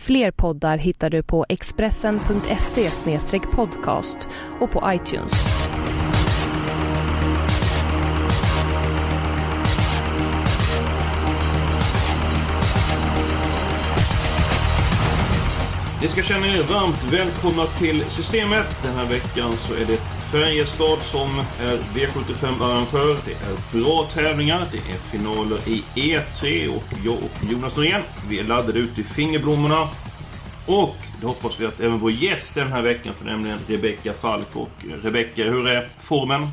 Fler poddar hittar du på expressen.se podcast och på iTunes. Ni ska känna er varmt välkomna till Systemet. Den här veckan så är det Färjestad som är V75-arrangör. Det är bra tävlingar. Det är finaler i E3 och jag och Jonas Norén, vi är laddade ut i fingerblommorna. Och det hoppas vi att även vår gäst den här veckan, för nämligen Rebecka Falk. Och Rebecka, hur är formen?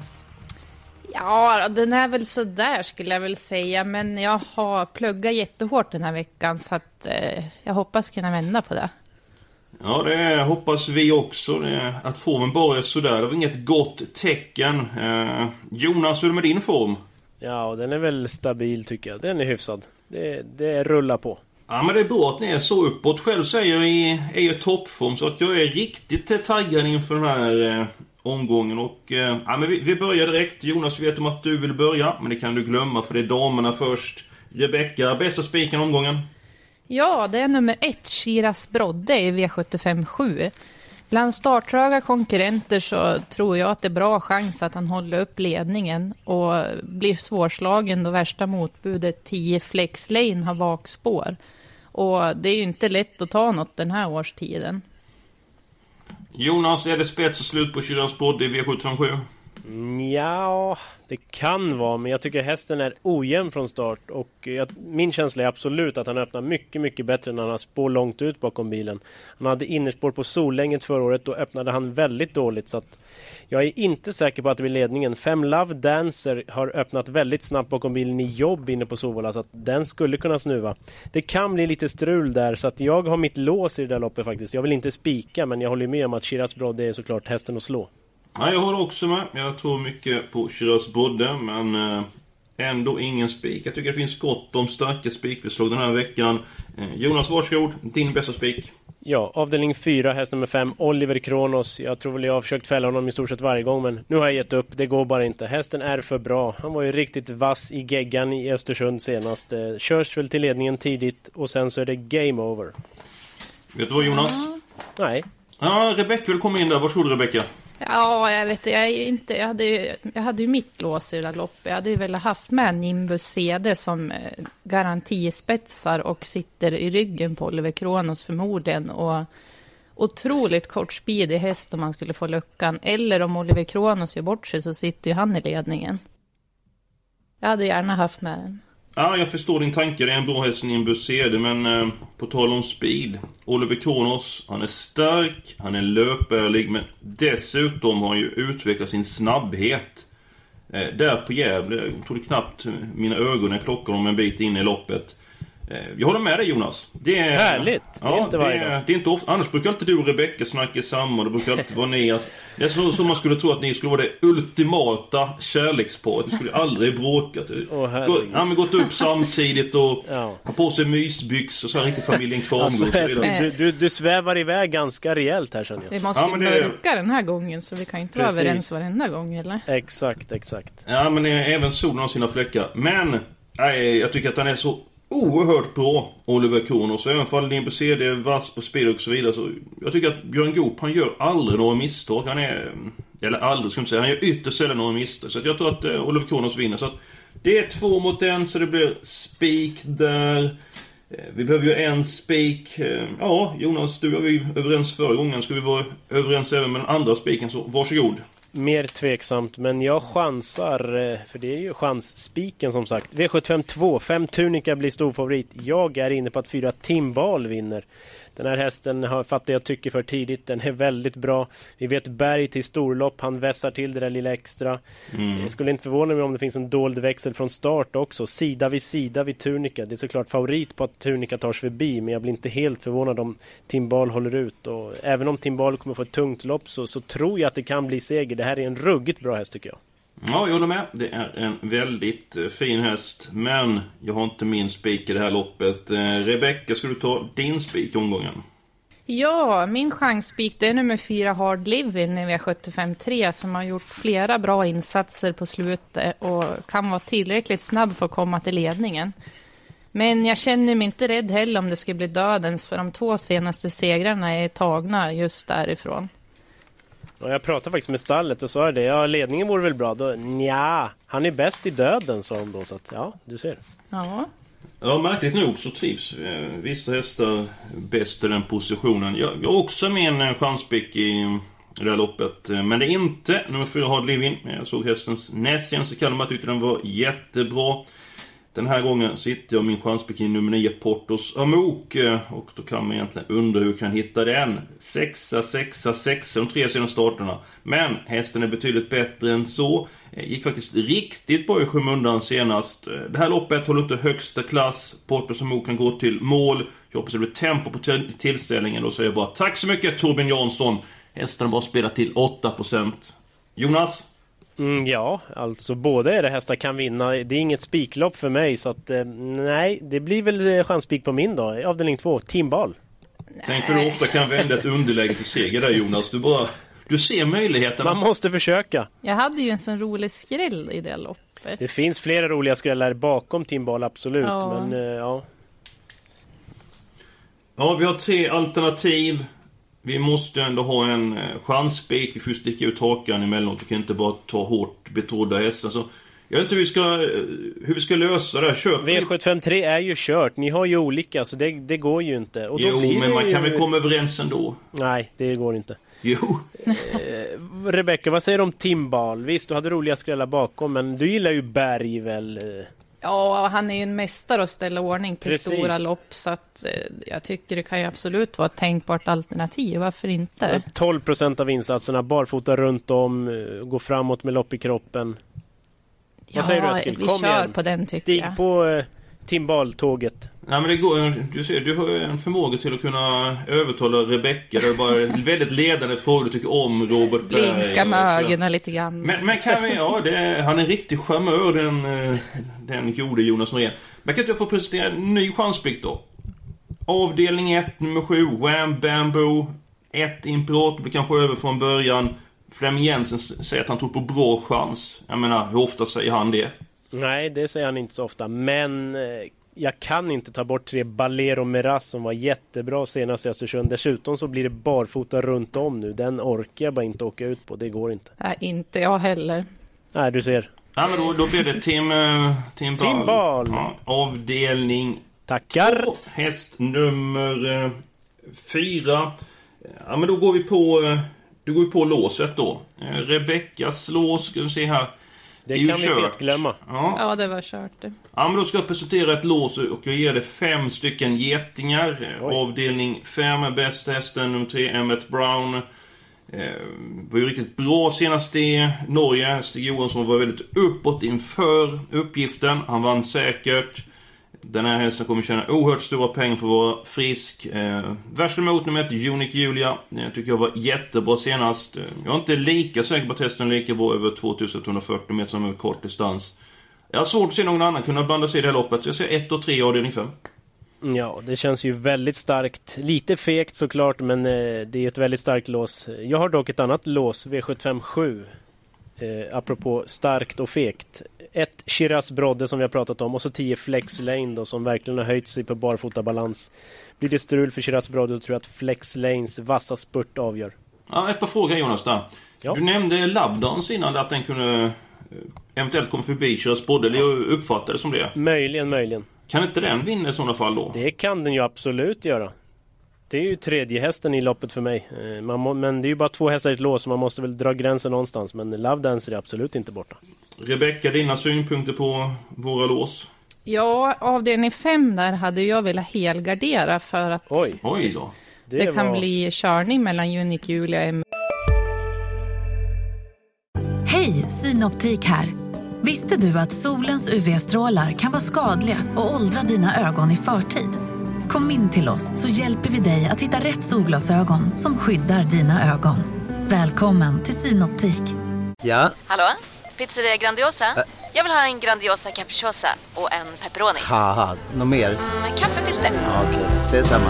Ja, den är väl sådär skulle jag väl säga. Men jag har pluggat jättehårt den här veckan så att eh, jag hoppas kunna vända på det. Ja, det hoppas vi också. Att formen bara är sådär, det var inget gott tecken. Eh, Jonas, hur är det med din form? Ja, den är väl stabil tycker jag. Den är hyfsad. Det, det rullar på. Ja, men det är bra att ni är så uppåt. Själv så är jag i, är jag i toppform, så att jag är riktigt taggad inför den här eh, omgången. Och, eh, ja, men vi, vi börjar direkt. Jonas, vet om att du vill börja, men det kan du glömma för det är damerna först. Rebecka, bästa spiken omgången? Ja, det är nummer ett, Shiras Brodde i V75 7. Bland startröga konkurrenter så tror jag att det är bra chans att han håller upp ledningen och blir svårslagen då värsta motbudet 10 Flex Lane har bakspår. Och det är ju inte lätt att ta något den här årstiden. Jonas, är det spets och slut på Kiras Brodde i V757? Ja, det kan vara, men jag tycker hästen är ojämn från start och jag, min känsla är absolut att han öppnar mycket, mycket bättre när han har spår långt ut bakom bilen. Han hade innerspår på Solänget förra året, då öppnade han väldigt dåligt så att jag är inte säker på att det blir ledningen. Fem Love Dancer har öppnat väldigt snabbt bakom bilen i jobb inne på Solvalla så att den skulle kunna snuva. Det kan bli lite strul där så att jag har mitt lås i det där loppet faktiskt. Jag vill inte spika men jag håller med om att Shiraz Brodde är såklart hästen att slå. Ja, jag håller också med. Jag tror mycket på Shiraz Bodde, men eh, ändå ingen spik. Jag tycker det finns gott om starka spikförslag den här veckan. Eh, Jonas, varsågod. Din bästa spik. Ja, avdelning 4, häst nummer 5, Oliver Kronos. Jag tror väl jag har försökt fälla honom i stort sett varje gång, men nu har jag gett upp. Det går bara inte. Hästen är för bra. Han var ju riktigt vass i geggan i Östersund senast. Eh, körs väl till ledningen tidigt och sen så är det game over. Vet du vad, Jonas? Nej. Ja, Rebecka vill komma in där. Varsågod, Rebecka. Ja, jag vet jag är ju inte, jag hade ju, jag hade ju mitt lås i det där loppet. Jag hade ju velat haft med Nimbus CD som eh, garantispetsar och sitter i ryggen på Oliver Kronos förmodligen. Och otroligt kort speed i häst om man skulle få luckan. Eller om Oliver Kronos gör bort sig så sitter ju han i ledningen. Jag hade gärna haft med den. Ja, jag förstår din tanke. Det är en bra häst i en CD, men eh, på tal om speed. Oliver Kronos, han är stark, han är löpärlig, men dessutom har han ju utvecklat sin snabbhet. Eh, där på Gävle, jag trodde knappt mina ögon när klockan om en bit in i loppet. Eh, jag håller med dig Jonas. Det är, Härligt! Ja, det är inte varje det, dag. det är inte ofta. Annars brukar alltid du och Rebecca snacka samma. Det brukar alltid vara ni. Alltså, det är så, så man skulle tro att ni skulle vara det ultimata kärleksparet. Ni skulle aldrig bråka. Åh, herregud. Gå, ja, men gått upp samtidigt och Ja. ha på sig mysbyxor så här riktigt familjen Kramgård Alltså, du, du, du svävar iväg ganska rejält här känner Vi jag. måste Ja, ju det- mörka den här gången så vi kan ju inte vara överens varenda gång eller? Exakt, exakt. Ja, men även solen har sina fläckar. Men, nej, jag tycker att han är så oerhört bra, Oliver Kronos. Även fall din CD är vass på spel och så vidare. Så jag tycker att Björn Goop, han gör aldrig några misstag. Han är... Eller aldrig ska jag inte säga. Han gör ytterst sällan några misstag. Så att jag tror att eh, Oliver Kronos vinner. Så att det är två mot en, så det blir spik där. Eh, vi behöver ju en spik. Eh, ja, Jonas, du var vi överens förra gången. Ska vi vara överens även med den andra spiken, så varsågod. Mer tveksamt, men jag chansar, eh, för det är ju chansspiken som sagt. V752, 5 Tunica blir storfavorit. Jag är inne på att fyra Timbal vinner. Den här hästen har fattat jag tycker för tidigt. Den är väldigt bra. Vi vet Berg till storlopp. Han vässar till det där lilla extra. Mm. Jag skulle inte förvåna mig om det finns en dold växel från start också. Sida vid sida vid Tunica. Det är såklart favorit på att Tunica tar sig förbi. Men jag blir inte helt förvånad om Timbal håller ut. Och även om Timbal kommer få ett tungt lopp så, så tror jag att det kan bli seger. Det här är en ruggigt bra häst tycker jag. Ja, jag håller med. Det är en väldigt eh, fin häst. Men jag har inte min spik i det här loppet. Eh, Rebecka, ska du ta din spik i omgången? Ja, min chansspik det är nummer fyra Hard Living i V753 som har gjort flera bra insatser på slutet och kan vara tillräckligt snabb för att komma till ledningen. Men jag känner mig inte rädd heller om det skulle bli dödens för de två senaste segrarna är tagna just därifrån. Och jag pratade faktiskt med stallet och sa det. Ja, ledningen vore väl bra. Då, nja, han är bäst i döden, sa de då. Så att, ja, du ser. Ja, Ja, märkligt nog så trivs eh, vissa hästar bäst i den positionen. Jag, jag har också med en eh, chanspik i, i det här loppet. Eh, Men det är inte nummer fyra Hard Living. Jag såg hästens näst senaste Kalmar, tyckte den var jättebra. Den här gången sitter jag min chanspik nummer 9 Portos Amok. Eh, och då kan man egentligen undra hur kan hitta den? Sexa, sexa, sexa de tre senaste starterna. Men hästen är betydligt bättre än så. Eh, gick faktiskt riktigt bra i skymundan senast. Eh, det här loppet håller inte högsta klass. Portos Amok kan gå till mål. Jag hoppas det blir tempo på tillställningen. Då säger jag bara tack så mycket Torbjörn Jansson. Hästen har bara spelat till 8%. Jonas? Mm, ja, alltså båda era hästar kan vinna. Det är inget spiklopp för mig så att eh, nej, det blir väl eh, chanspik på min då. Avdelning två, Timbal. Tänk hur du ofta kan vända ett underläge till seger där Jonas. Du bara... Du ser möjligheterna. Man måste försöka. jag hade ju en sån rolig skräll i det loppet. Det finns flera roliga skrällar bakom Timbal, absolut. Ja. Men eh, ja, Ja, vi har tre alternativ. Vi måste ändå ha en eh, chansspik. Vi får sticka ut hakan emellanåt. Vi kan inte bara ta hårt betrodda hästar. Så jag vet inte hur vi ska, eh, hur vi ska lösa det här. Köp V753 är ju kört. Ni har ju olika så det, det går ju inte. Och Jo, men man ju... kan väl komma överens ändå? Nej, det går inte. Jo. Rebecka, vad säger du om Timbal? Visst, du hade roliga skrällar bakom, men du gillar ju Berg väl? Ja, han är ju en mästare att ställa ordning till Precis. stora lopp så att eh, jag tycker det kan ju absolut vara ett tänkbart alternativ. Varför inte? 12 procent av insatserna, barfota runt om, eh, gå framåt med lopp i kroppen. Vad säger du Eskil? vi Kom kör igen. på den tycker Stig jag. på eh, Timbal-tåget. Nej men det går, du ser, du har ju en förmåga till att kunna övertala Rebecca. Det är bara väldigt ledande frågor du tycker om Robert Berg. Blinka med ögonen lite grann. Men, men kan vi, ja, det han är en riktig charmör den, eh, den gode Jonas Norén. Men kan inte jag få presentera en ny chansplikt då? Avdelning 1, nummer 7, Wham Bamboo. 1 Imperator blir kanske över från början. Flemming Jensen säger att han tror på bra chans. Jag menar, hur ofta säger han det? Nej, det säger han inte så ofta. Men eh, jag kan inte ta bort tre Balero Meras som var jättebra senast i Östersund. Dessutom så blir det barfota runt om nu. Den orkar jag bara inte åka ut på. Det går inte. Nej, inte jag heller. Nej, du ser. Ja, men då, då blir det Tim, eh, Tim Ball. Tim Ball. Ja, avdelning Tackar! två, häst nummer eh, fyra. Ja, men då går vi på... Eh, då går vi på låset då. Eh, Rebeckas lås, ska vi se här. Det kan vi fett glömma. Ja. Ja, det var kört det. då ska presentera ett lås och jag ger det fem stycken getingar. Oj. Avdelning fem, bästa hästen, nummer tre, Emmet Brown. Eh, var ju riktigt bra senast i Norge. Stig Johansson var väldigt uppåt inför uppgiften. Han vann säkert. Den här hästen kommer tjäna oerhört stora pengar för att vara frisk. Eh, värsta emot nummer ett, Unique Julia. Eh, tycker jag var jättebra senast. Eh, jag är inte lika säker på att hästen är lika bra över 2140 meter som över kort distans. Jag har svårt att se någon annan kunna blanda sig i det här loppet. Jag ser 1 och 3 i avdelning 5. Ja, det känns ju väldigt starkt. Lite fegt såklart, men eh, det är ett väldigt starkt lås. Jag har dock ett annat lås, V757. Eh, apropå starkt och fegt. Ett Shiraz Brodde som vi har pratat om och så 10 Flex Lane då som verkligen har höjt sig på barfotabalans. Blir det strul för Shiraz Brodde så tror jag att Flex Lanes vassa spurt avgör. Ja, ett par frågor Jonas där. Ja. Du nämnde Labdans innan, att den kunde eh, eventuellt komma förbi Shiraz Brodde. Eller jag uppfattade det som det. Möjligen, möjligen. Kan inte den vinna i sådana fall då? Det kan den ju absolut göra. Det är ju tredje hästen i loppet för mig. Eh, Man må, men det är ju bara två hästar i ett lås så man måste väl dra gränsen någonstans. Men Love Dance är absolut inte borta. Rebecka, dina synpunkter på våra lås? Ja, avdelning fem där hade jag velat helgardera för att Oj! Oj då. Det, kan var- bli körning mellan Unique Julia och M Hej, Synoptik här. Visste du att solens UV-strålar kan vara skadliga och åldra dina ögon i förtid? Kom in till oss så hjälper vi dig att hitta rätt solglasögon som skyddar dina ögon. Välkommen till Synoptik. Ja, Hallå? Pizzeria Grandiosa? Jag vill ha en Grandiosa capriciosa och en pepperoni. något mer? Med kaffefilter. Ja, Okej, ses samma.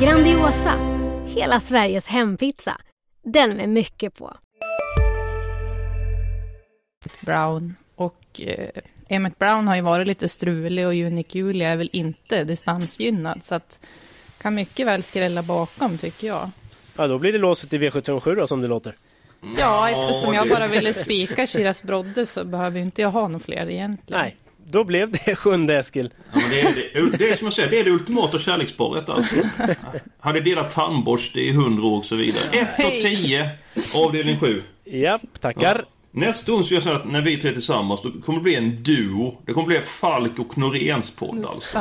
Grandiosa, hela Sveriges hempizza. Den med mycket på. Brown. Och eh, Emmett Brown har ju varit lite strulig och Unique Julia är väl inte distansgynnad. Så att kan mycket väl skrälla bakom tycker jag. Ja, då blir det låset i V757 då, som det låter. Ja, eftersom jag bara ville spika Shiraz Brodde så behöver inte jag ha någon fler egentligen. Nej, då blev det sjunde Eskil. Ja, men det, är, det, det är som jag säger, det är det ultimata kärleksparet alltså. Hade delat tandborste i hundra år och så vidare. 1 och 10, avdelning 7. Japp, tackar. Nästa gång så att när vi tre tillsammans, då kommer det bli en duo. Det kommer bli Falk och Noréns podd alltså.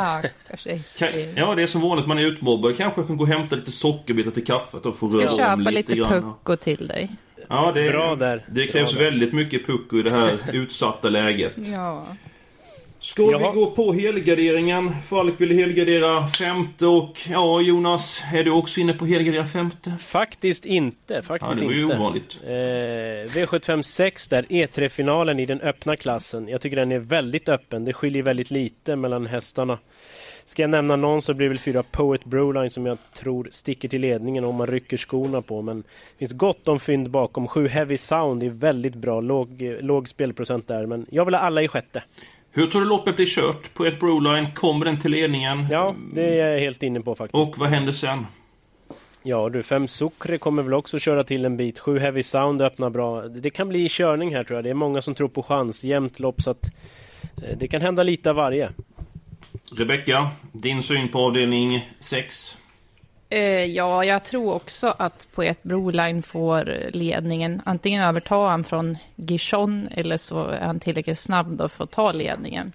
Kan, ja, det är som vanligt, man är utmobbad. Kanske jag kan gå och hämta lite sockerbitar till kaffet och få Ska röra om köpa lite lite grann. pucko till dig? Ja, det, Bra där. Det krävs Bra där. väldigt mycket pucko i det här utsatta läget. Ja. Ska Jaha. vi gå på helgarderingen? Falk ville helgardera femte och ja, Jonas, är du också inne på helgardera femte? Faktiskt inte. Ja, Faktiskt det var ju inte. ovanligt. Eh, V756 där, E3-finalen i den öppna klassen. Jag tycker den är väldigt öppen. Det skiljer väldigt lite mellan hästarna. Ska jag nämna någon så blir det väl fyra Poet Broline som jag tror sticker till ledningen om man rycker skorna på. Men det finns gott om fynd bakom. Sju Heavy Sound är väldigt bra. Låg, eh, låg spelprocent där. Men jag vill ha alla i sjätte. Hur tror du loppet blir kört? På ett Broline, kommer den till ledningen? Ja, det är jag helt inne på faktiskt. Och vad händer sen? Ja du, fem Sucre kommer väl också köra till en bit. Sju Heavy Sound öppnar bra. Det kan bli körning här tror jag. Det är många som tror på chans. Jämnt lopp så att eh, det kan hända lite av varje. Rebecka, din syn på avdelning 6? Eh, ja, jag tror också att Poet Broline får ledningen. Antingen övertar han från Gishon eller så är han tillräckligt snabb då för att ta ledningen.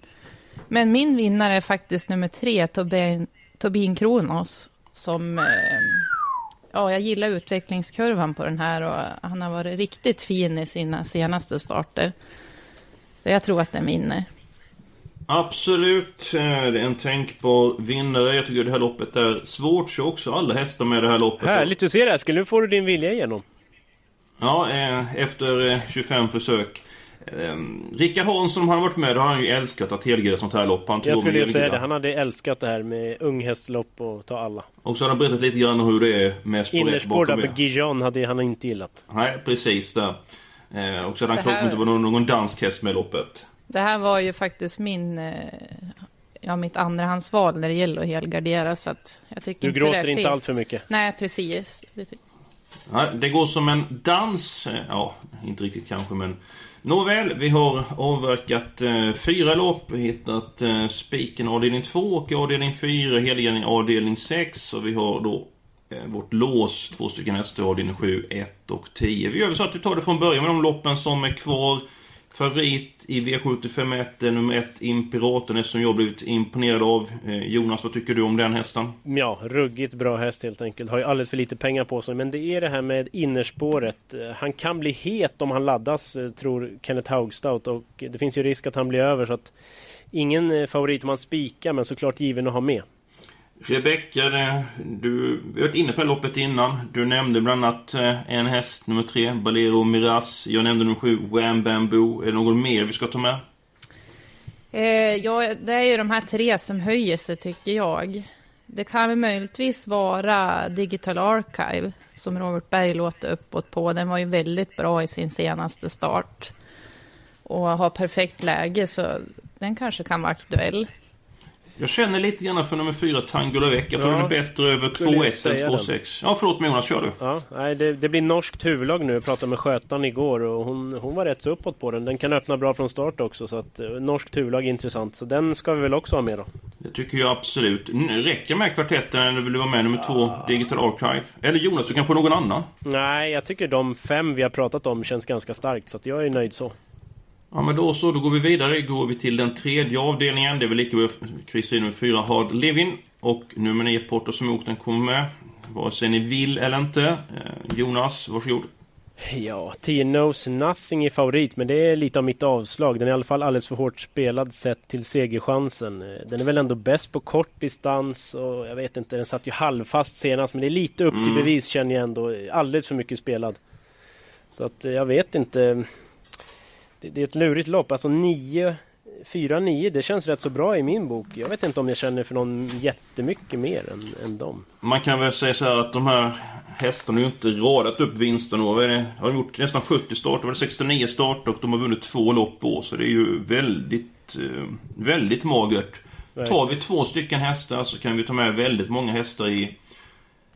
Men min vinnare är faktiskt nummer tre, Tobin, Tobin Kronos. Som, eh, ja, jag gillar utvecklingskurvan på den här och han har varit riktigt fin i sina senaste starter. Så jag tror att den vinner. Absolut, eh, det är en tänkbar vinnare. Jag tycker det här loppet är svårt, så också alla hästar med det här loppet. Härligt att se det Eskil. Nu får du din vilja igenom. Ja, eh, efter eh, 25 försök. Eh, Rickard Hansson, han har varit med, då har han ju älskat att helgardera sånt här lopp. Han Jag om skulle ju säga det. Han hade älskat det här med unghästlopp och ta alla. Och så har han berättat lite grann om hur det är med spår ett Innerspår där bakom på. Gijon hade han inte gillat. Nej, precis där. Och så hade han klart här- att det inte var någon, någon dansk häst med i loppet. Det här var ju faktiskt min, eh, ja, mitt andrahandsval när det gäller att helgardera. Så att jag tycker Du inte gråter det inte allt för mycket. Nej, precis. Det går som en dans. Ja, inte riktigt kanske men... Nåväl, vi har avverkat eh, fyra lopp, hittat eh, spiken avdelning 2 och avdelning 4, helgardering avdelning 6 och vi har då eh, vårt lås, två stycken hästar, avdelning 7, 1 och 10. Vi gör väl så att vi tar det från början med de loppen som är kvar. Favorit i V751 är nummer 1, Imperatorn, som jag blivit imponerad av. Eh, Jonas, vad tycker du om den hästen? Ja, ruggigt bra häst helt enkelt. Har ju alldeles för lite pengar på sig. Men det är det här med innerspåret. Eh, han kan bli het om han laddas, eh, tror Kenneth Haugstout. Och det finns ju risk att han blir över. Så att ingen favorit om man spikar, men såklart given att ha med. Rebecka, du vi har varit inne på det här loppet innan. Du nämnde bland annat eh, en häst, nummer tre, Balero Miraz. Jag nämnde nummer sju, Wham Bamboo. Är det någon mer vi ska ta med? Eh, ja, det är ju de här tre som höjer sig tycker jag. Det kan väl möjligtvis vara Digital Archive som Robert Berg låter uppåt på. Den var ju väldigt bra i sin senaste start. Och har perfekt läge så den kanske kan vara aktuell. Jag känner lite grann för nummer fyra, Tango Lavec. Jag tror Ja, den är bättre över skulle jag 2-1 säga än den. 2-6. Ja, förlåt mig Jonas, kör du. Ja, nej, det, det blir norskt huvudlag nu. Jag pratade med skötaren igår och hon, hon var rätt så uppåt på den. Den kan öppna bra från start också. Så att eh, norskt huvudlag är intressant. Så den ska vi väl också ha med då. Det tycker jag absolut. N- Räcker med kvartetten eller vill du vara med nummer två, Digital Archive? Eller Jonas, du kan på någon annan? Nej, jag tycker de fem vi har pratat om känns ganska starkt. Så att jag är nöjd så. Ja men då så, då går vi vidare. Går vi till den tredje avdelningen. Det är väl lika bra kryssa in nummer fyra, Hard Living. Och nummer 9 Porto Smoke, den kommer med. Vare sig ni vill eller inte. Eh, Jonas, varsågod. Ja, 10 Knows Nothing är favorit, men det är lite av mitt avslag. Den är i alla fall alldeles för hårt spelad sett till segerchansen. Eh, Den är väl ändå bäst på kort distans och jag vet inte, den satt ju halvfast senast, men det är lite upp till Mm. bevis känner jag ändå. Alldeles för mycket spelad. Så att eh, jag vet inte. Det, det är ett lurigt lopp. Alltså 9, 4-9, det känns rätt så bra i min bok. Jag vet inte om jag känner för någon jättemycket mer än, än dem. Man kan väl säga så här att de här hästarna har ju inte radat upp vinsten. Det? Har de gjort nästan 70 starter, var det 69 starter och de har vunnit två lopp på. Så det är ju väldigt, eh, väldigt magert. Tar vi två stycken hästar så kan vi ta med väldigt många hästar i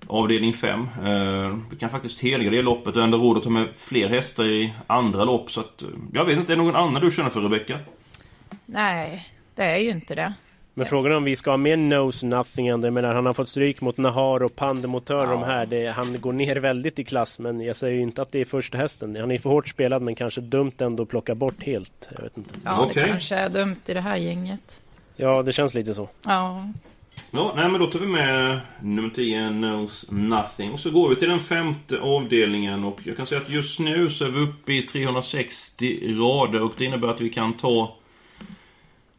avdelning 5. Eh, vi kan faktiskt helga det loppet och ändå råd att ta med fler hästar i andra lopp. Så att, eh, jag vet inte, är det någon annan du känner för Rebecka? Nej, det är ju inte det. Men frågan är om vi ska ha med Knows Nothing ändå. Jag menar, han har fått stryk mot Nahar och Pandemotör de här. Det, han går ner väldigt i klass, men jag säger ju inte att det är första hästen. Han är för hårt spelad, men kanske dumt ändå att plocka bort helt. Jag vet inte. Ja, det kanske är dumt i det här gänget. Ja, det känns lite så. Ja. Ja, nej men då tar vi med nummer 10, Knows Nothing. Och så går vi till den femte avdelningen och jag kan säga att just nu så är vi uppe i 360 rader och det innebär att vi kan ta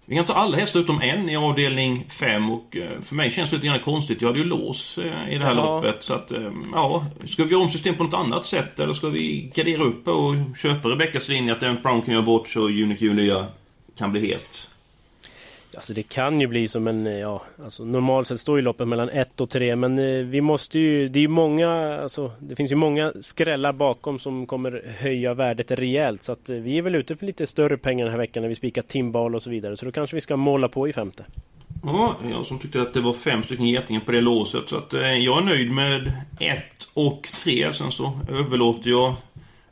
vi kan ta alla hästar utom en i avdelning 5 och eh, för mig känns det lite grann konstigt. Jag hade ju lås eh, i det här Ja. loppet. Så att, eh, ja, ska vi göra om system på något annat sätt eller ska vi gardera upp och köpa Rebeckas linje att en Brown kan göra bort så Unique Julia kan bli het? Alltså det kan ju bli som en, eh, ja, alltså normalt sett står ju loppet mellan 1 och 3 men eh, vi måste ju, det är ju många, alltså det finns ju många skrällar bakom som kommer höja värdet rejält så att eh, vi är väl ute för lite större pengar den här veckan när vi spikar timbal och så vidare så då kanske vi ska måla på i femte. Ja, jag som tyckte att det var fem stycken getingar på det låset. Så att jag är nöjd med 1 och 3 Sen så överlåter jag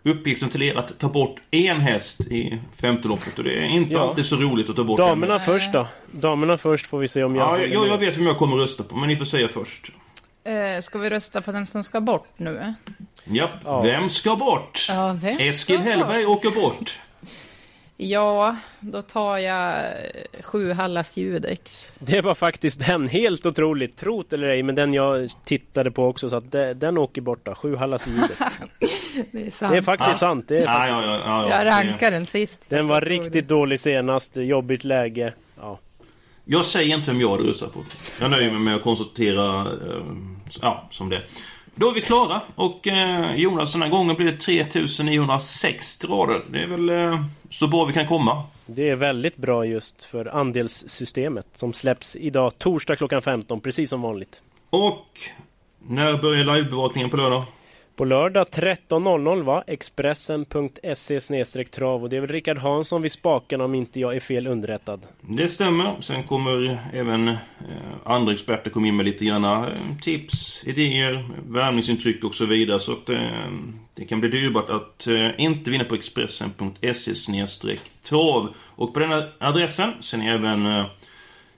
uppgiften till er att ta bort en häst i femte loppet. Och det är inte Ja. alltid så roligt att ta bort en Damerna häst. först då. Damerna först får vi se om jag Ja, jag, jag vet vem jag kommer att rösta på, men ni får säga först. Eh, ska vi rösta på den som ska bort nu? Japp, Ja. vem ska bort? Ja, vem Eskil ska Hellberg åker bort. Ja, då tar jag eh, sju Hallas Judex. Det var faktiskt den, helt otroligt. Trot eller ej, men den jag tittade på också så att det, den åker borta. Sju Hallas Judex. Det är sant. Det är faktiskt Ja. sant. Det är Ja, faktiskt ja, ja, ja, jag rankar den sist. Den var riktigt dålig senast, jobbigt läge. Ja. Jag säger inte vem jag hade röstat på. Jag nöjer mig med att konstatera, eh, ja, som det. Då är vi klara och eh, Jonas, den här gången blir det 3960 rader. Det är väl eh, så bra vi kan komma. Det är väldigt bra just för andelssystemet som släpps idag torsdag klockan 15, precis som vanligt. Och när börjar livebevakningen på lördag? På lördag 13.00 va? Expressen.se trav och det är väl Rickard Hansson vid spakarna om inte jag är fel underrättad. Det stämmer. Sen kommer eh, även eh, andra experter komma in med lite grann eh, tips, idéer, värmningsintryck och så vidare. Så att eh, det kan bli dyrbart att eh, inte vinna på Expressen.se trav. Och på den adressen ser ni även eh,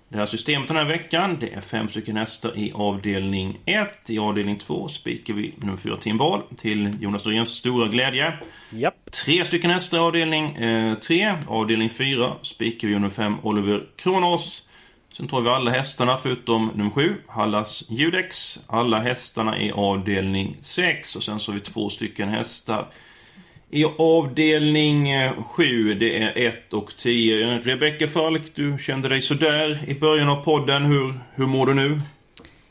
det här systemet den här veckan. Det är fem stycken hästar i avdelning 1. I avdelning 2 spikar vi nummer 4 Timbal till Jonas Noréns stora glädje. Japp. Tre stycken hästar i avdelning 3. avdelning 4 spikar vi nummer 5 Oliver Kronos. Sen tar vi alla hästarna förutom nummer 7, Hallas Judex. Alla hästarna i avdelning 6 och sen så har vi två stycken hästar i avdelning 7, det är 1 och 10. Rebecka Falk, du kände dig sådär i början av podden. Hur, hur mår du nu?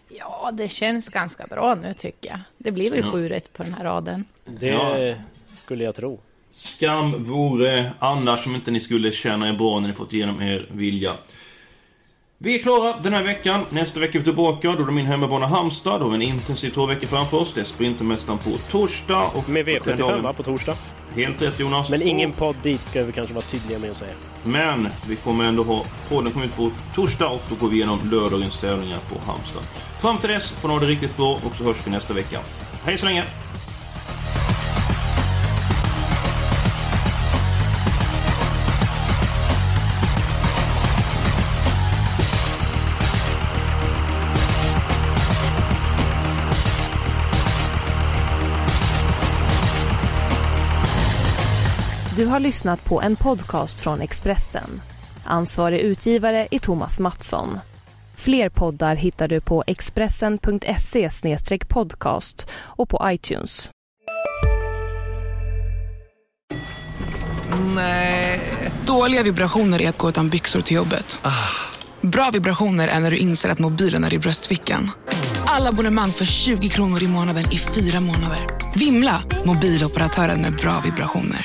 Ja, det känns ganska bra nu tycker jag. Det blir väl Ja. sju rätt på den här raden. Det Ja. skulle jag tro. Skam vore annars om inte ni skulle känna er bra när ni fått igenom er vilja. Vi är klara den här veckan. Nästa vecka är vi tillbaka. Då är det min hemmabana Halmstad. Då har vi en intensiv två veckor framför oss. Det är Sprintermästaren på torsdag. Och Med på V75 Trädalen- va, på torsdag. Helt rätt Jonas. Men ingen podd dit ska vi kanske vara tydliga med att säga. Men vi kommer ändå ha podden kommer ut på torsdag och då går vi igenom lördagens tävlingar på Halmstad. Fram till dess får ni ha det riktigt bra och så hörs vi nästa vecka. Hej så länge! Du har lyssnat på en podcast från Expressen. Ansvarig utgivare är Thomas Mattsson. Fler poddar hittar du på expressen.se podcast och på iTunes. Nej. Dåliga vibrationer är att gå utan byxor till jobbet. Bra vibrationer är när du inser att mobilen är i bröstfickan. Alla abonnemang för 20 kronor i månaden i fyra månader. Vimla! Mobiloperatören med bra vibrationer.